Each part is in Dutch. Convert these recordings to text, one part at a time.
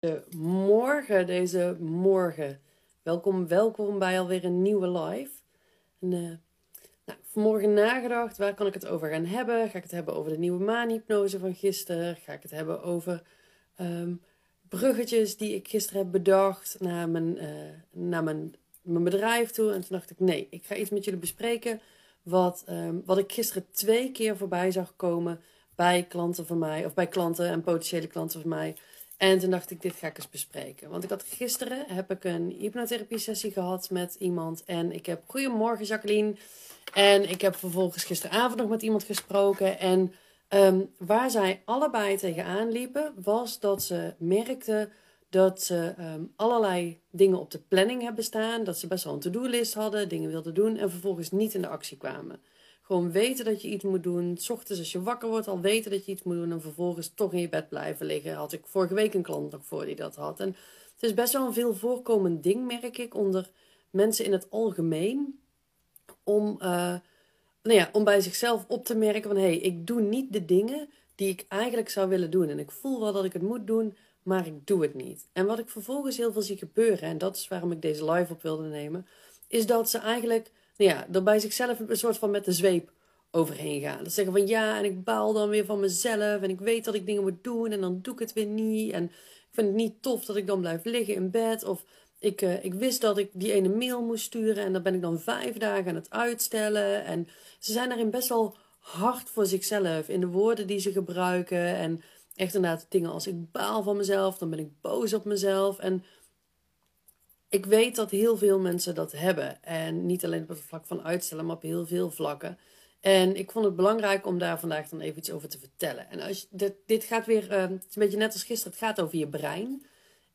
De morgen, deze morgen. Welkom, welkom bij alweer een nieuwe live. En, uh, nou, vanmorgen nagedacht, waar kan ik het over gaan hebben? Ga ik het hebben over de nieuwe maanhypnose van gisteren? Ga ik het hebben over um, bruggetjes die ik gisteren heb bedacht naar, mijn, uh, naar mijn, mijn bedrijf toe? En toen dacht ik, nee, ik ga iets met jullie bespreken wat, um, wat ik gisteren twee keer voorbij zag komen bij klanten van mij, of bij klanten en potentiële klanten van mij en toen dacht ik, dit ga ik eens bespreken. Want ik had gisteren heb ik een hypnotherapie sessie gehad met iemand. En ik heb, goedemorgen Jacqueline. En ik heb vervolgens gisteravond nog met iemand gesproken. En um, waar zij allebei tegenaan liepen, was dat ze merkten dat ze um, allerlei dingen op de planning hebben staan. Dat ze best wel een to-do-list hadden, dingen wilden doen en vervolgens niet in de actie kwamen. Gewoon weten dat je iets moet doen. S ochtends als je wakker wordt al weten dat je iets moet doen. En vervolgens toch in je bed blijven liggen. Had ik vorige week een klant nog voor die dat had. En het is best wel een veel voorkomend ding, merk ik, onder mensen in het algemeen. Om, uh, nou ja, om bij zichzelf op te merken van... Hé, hey, ik doe niet de dingen die ik eigenlijk zou willen doen. En ik voel wel dat ik het moet doen, maar ik doe het niet. En wat ik vervolgens heel veel zie gebeuren... En dat is waarom ik deze live op wilde nemen... Is dat ze eigenlijk ja, er bij zichzelf een soort van met de zweep overheen gaan. Dat zeggen van ja, en ik baal dan weer van mezelf. En ik weet dat ik dingen moet doen en dan doe ik het weer niet. En ik vind het niet tof dat ik dan blijf liggen in bed. Of ik, uh, ik wist dat ik die ene mail moest sturen. En dan ben ik dan vijf dagen aan het uitstellen. En ze zijn daarin best wel hard voor zichzelf. In de woorden die ze gebruiken. En echt inderdaad dingen als ik baal van mezelf. Dan ben ik boos op mezelf. En ik weet dat heel veel mensen dat hebben. En niet alleen op het vlak van uitstellen, maar op heel veel vlakken. En ik vond het belangrijk om daar vandaag dan even iets over te vertellen. En als dit, dit gaat weer, uh, het is een beetje net als gisteren, het gaat over je brein.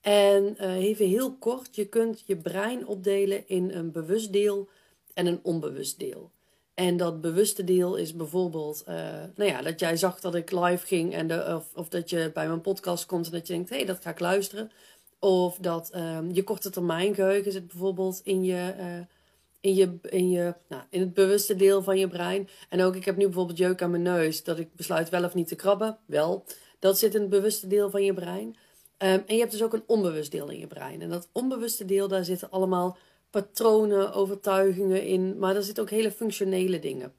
En uh, even heel kort, je kunt je brein opdelen in een bewust deel en een onbewust deel. En dat bewuste deel is bijvoorbeeld, uh, nou ja, dat jij zag dat ik live ging en of dat je bij mijn podcast komt en dat je denkt, hé, hey, dat ga ik luisteren. Of dat um, je korte termijn geheugen zit bijvoorbeeld in je, uh, in, je, in, je, nou, in het bewuste deel van je brein. En ook, ik heb nu bijvoorbeeld jeuk aan mijn neus, dat ik besluit wel of niet te krabben. Wel, dat zit in het bewuste deel van je brein. Um, en je hebt dus ook een onbewust deel in je brein. En dat onbewuste deel, daar zitten allemaal patronen, overtuigingen in. Maar daar zitten ook hele functionele dingen.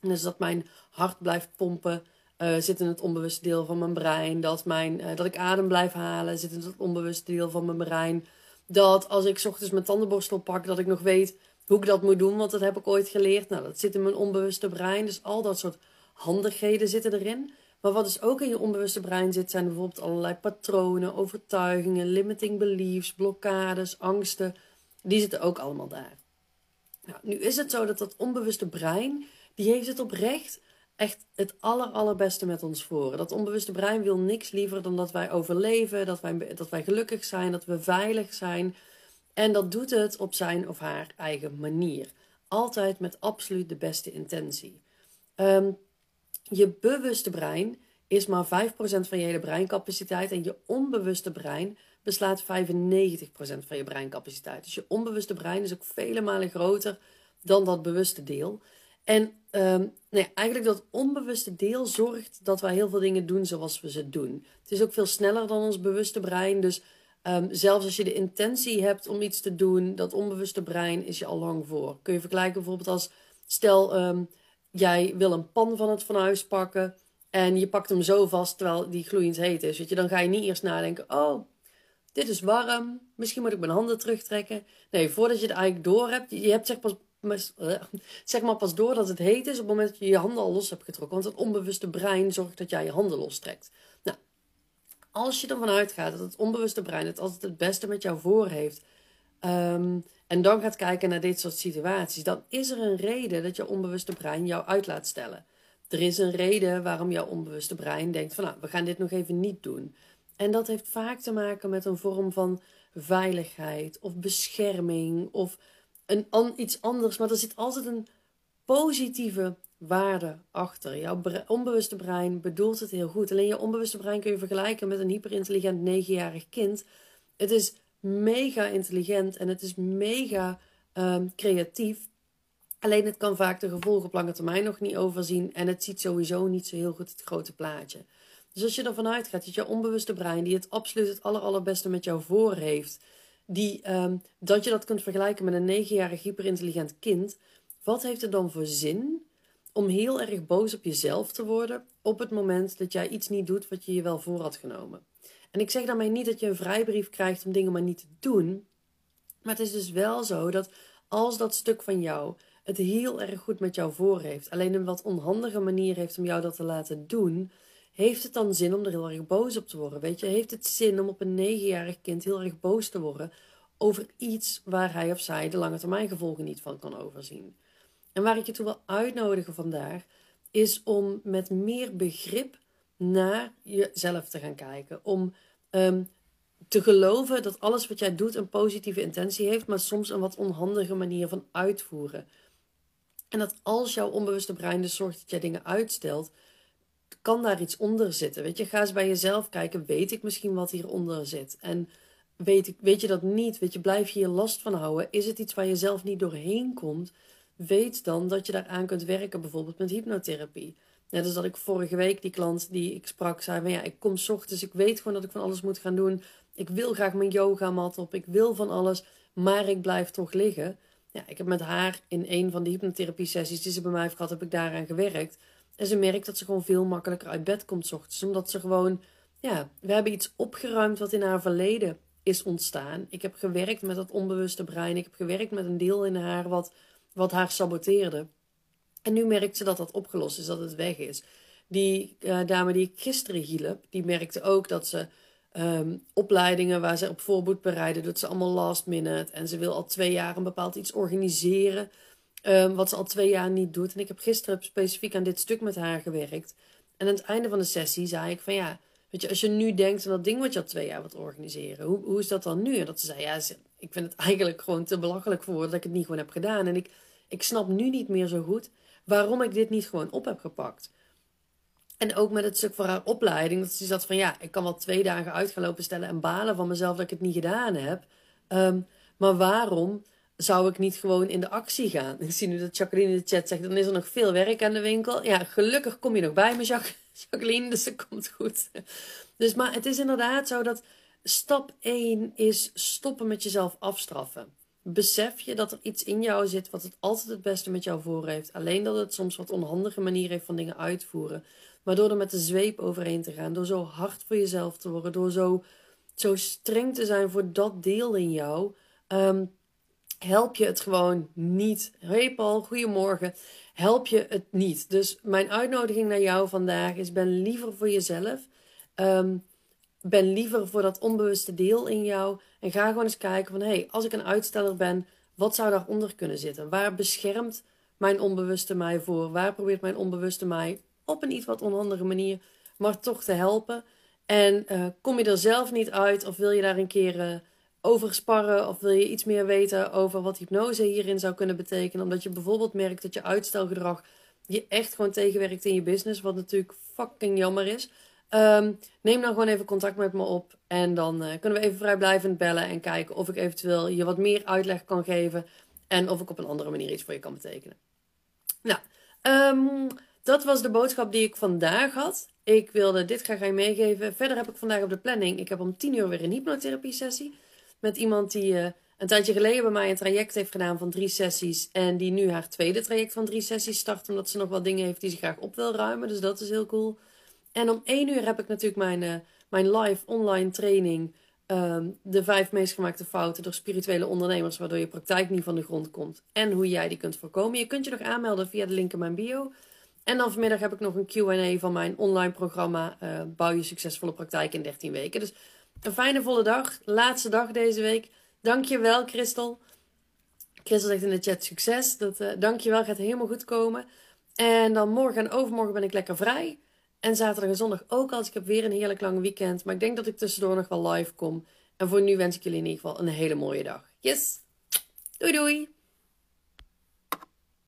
Dus dat mijn hart blijft pompen uh, zit in het onbewuste deel van mijn brein. Dat, mijn, uh, dat ik adem blijf halen zit in het onbewuste deel van mijn brein. Dat als ik ochtends mijn tandenborstel pak, dat ik nog weet hoe ik dat moet doen, want dat heb ik ooit geleerd. Nou, dat zit in mijn onbewuste brein. Dus al dat soort handigheden zitten erin. Maar wat dus ook in je onbewuste brein zit, zijn bijvoorbeeld allerlei patronen, overtuigingen, limiting beliefs, blokkades, angsten. Die zitten ook allemaal daar. Nou, nu is het zo dat dat onbewuste brein, die heeft het oprecht echt het aller, allerbeste met ons voor. Dat onbewuste brein wil niks liever dan dat wij overleven, dat wij, dat wij gelukkig zijn, dat we veilig zijn. En dat doet het op zijn of haar eigen manier. Altijd met absoluut de beste intentie. Um, je bewuste brein is maar 5% van je hele breincapaciteit en je onbewuste brein beslaat 95% van je breincapaciteit. Dus je onbewuste brein is ook vele malen groter dan dat bewuste deel. En um, eigenlijk dat onbewuste deel zorgt dat wij heel veel dingen doen zoals we ze doen. Het is ook veel sneller dan ons bewuste brein. Dus um, zelfs als je de intentie hebt om iets te doen, dat onbewuste brein is je al lang voor. Kun je vergelijken bijvoorbeeld als, stel um, jij wil een pan van het fornuis pakken en je pakt hem zo vast terwijl die gloeiend heet is. Weet je, dan ga je niet eerst nadenken, oh, dit is warm, misschien moet ik mijn handen terugtrekken. Nee, voordat je het eigenlijk door hebt, je hebt zeg pas zeg maar pas door dat het heet is op het moment dat je je handen al los hebt getrokken. Want het onbewuste brein zorgt dat jij je handen lostrekt. Nou, als je ervan uitgaat dat het onbewuste brein het altijd het beste met jou voor heeft. Um, en dan gaat kijken naar dit soort situaties, dan is er een reden dat je onbewuste brein jou uit laat stellen. Er is een reden waarom jouw onbewuste brein denkt van nou, we gaan dit nog even niet doen. En dat heeft vaak te maken met een vorm van veiligheid of bescherming of een, iets anders, maar er zit altijd een positieve waarde achter. Jouw onbewuste brein bedoelt het heel goed. Alleen je onbewuste brein kun je vergelijken met een hyperintelligent negenjarig kind. Het is mega intelligent en het is mega um, creatief. Alleen het kan vaak de gevolgen op lange termijn nog niet overzien. En het ziet sowieso niet zo heel goed het grote plaatje. Dus als je ervan uitgaat dat je onbewuste brein, die het absoluut het aller, allerbeste met jou voor heeft, die, ehm, dat je dat kunt vergelijken met een negenjarig hyperintelligent kind, wat heeft het dan voor zin om heel erg boos op jezelf te worden op het moment dat jij iets niet doet wat je je wel voor had genomen? En ik zeg daarmee niet dat je een vrijbrief krijgt om dingen maar niet te doen, maar het is dus wel zo dat als dat stuk van jou het heel erg goed met jou voor heeft, alleen een wat onhandige manier heeft om jou dat te laten doen, heeft het dan zin om er heel erg boos op te worden? Weet je, heeft het zin om op een negenjarig kind heel erg boos te worden over iets waar hij of zij de lange termijn gevolgen niet van kan overzien? En waar ik je toe wil uitnodigen vandaag, is om met meer begrip naar jezelf te gaan kijken. Om um, te geloven dat alles wat jij doet een positieve intentie heeft, maar soms een wat onhandige manier van uitvoeren. En dat als jouw onbewuste brein dus zorgt dat jij dingen uitstelt, kan daar iets onder zitten. Weet je, ga eens bij jezelf kijken. Weet ik misschien wat hieronder zit? En weet, ik, weet je dat niet? Weet je, blijf je hier last van houden? Is het iets waar je zelf niet doorheen komt? Weet dan dat je daaraan kunt werken, bijvoorbeeld met hypnotherapie. Net als dat ik vorige week die klant die ik sprak zei van ja, ik kom ochtends, ik weet gewoon dat ik van alles moet gaan doen. Ik wil graag mijn yogamat op, ik wil van alles, maar ik blijf toch liggen. Ja, ik heb met haar in een van de hypnotherapie sessies die ze bij mij heeft gehad, heb ik daaraan gewerkt. En ze merkt dat ze gewoon veel makkelijker uit bed komt s ochtends. Omdat ze gewoon, ja, we hebben iets opgeruimd wat in haar verleden is ontstaan. Ik heb gewerkt met dat onbewuste brein. Ik heb gewerkt met een deel in haar wat, wat haar saboteerde. En nu merkt ze dat dat opgelost is, dat het weg is. Die uh, dame die ik gisteren hielp, die merkte ook dat ze um, opleidingen waar ze op voorboed bereiden, doet ze allemaal last minute. En ze wil al twee jaar een bepaald iets organiseren. Um, wat ze al twee jaar niet doet. En ik heb gisteren specifiek aan dit stuk met haar gewerkt. En aan het einde van de sessie zei ik van ja, weet je, als je nu denkt aan dat ding wat je al twee jaar wilt organiseren, hoe, hoe is dat dan nu? En dat ze zei, ja, ik vind het eigenlijk gewoon te belachelijk voor dat ik het niet gewoon heb gedaan. En ik, ik snap nu niet meer zo goed waarom ik dit niet gewoon op heb gepakt. En ook met het stuk voor haar opleiding, dat ze zat van ja, ik kan wel twee dagen uit gaan lopen stellen en balen van mezelf dat ik het niet gedaan heb. Um, maar waarom zou ik niet gewoon in de actie gaan? Ik zie nu dat Jacqueline in de chat zegt, dan is er nog veel werk aan de winkel. Ja, gelukkig kom je nog bij me, Jacqueline, dus dat komt goed. Dus, maar het is inderdaad zo dat stap 1 is stoppen met jezelf afstraffen. Besef je dat er iets in jou zit wat het altijd het beste met jou voor heeft. Alleen dat het soms wat onhandige manier heeft van dingen uitvoeren. Maar door er met de zweep overheen te gaan, door zo hard voor jezelf te worden, door zo, zo streng te zijn voor dat deel in jou, um, help je het gewoon niet. Hey Paul, goedemorgen. Help je het niet. Dus mijn uitnodiging naar jou vandaag is: ben liever voor jezelf. Um, ben liever voor dat onbewuste deel in jou. En ga gewoon eens kijken van, hey, als ik een uitsteller ben, wat zou daaronder kunnen zitten? Waar beschermt mijn onbewuste mij voor? Waar probeert mijn onbewuste mij op een iets wat onhandige manier, maar toch te helpen? En uh, kom je er zelf niet uit of wil je daar een keer uh, over sparren of wil je iets meer weten over wat hypnose hierin zou kunnen betekenen? Omdat je bijvoorbeeld merkt dat je uitstelgedrag je echt gewoon tegenwerkt in je business, wat natuurlijk fucking jammer is. Um, neem dan gewoon even contact met me op. En dan uh, kunnen we even vrijblijvend bellen en kijken of ik eventueel je wat meer uitleg kan geven. En of ik op een andere manier iets voor je kan betekenen. Nou, um, dat was de boodschap die ik vandaag had. Ik wilde dit graag aan je meegeven. Verder heb ik vandaag op de planning. Ik heb om 10 uur weer een hypnotherapie sessie. Met iemand die uh, een tijdje geleden bij mij een traject heeft gedaan van drie sessies. En die nu haar tweede traject van drie sessies start. Omdat ze nog wat dingen heeft die ze graag op wil ruimen. Dus dat is heel cool. En om één uur heb ik natuurlijk mijn, uh, mijn live online training. Um, de vijf meest gemaakte fouten door spirituele ondernemers, waardoor je praktijk niet van de grond komt. En hoe jij die kunt voorkomen. Je kunt je nog aanmelden via de link in mijn bio. En dan vanmiddag heb ik nog een QA van mijn online programma uh, Bouw je succesvolle praktijk in 13 weken. Dus een fijne volle dag. Laatste dag deze week. Dankjewel, Christel. Christel zegt in de chat succes. Dat, uh, dankjewel, gaat helemaal goed komen. En dan morgen en overmorgen ben ik lekker vrij. En zaterdag en zondag ook als ik heb weer een heerlijk lang weekend. Maar ik denk dat ik tussendoor nog wel live kom. En voor nu wens ik jullie in ieder geval een hele mooie dag. Yes! Doei doei!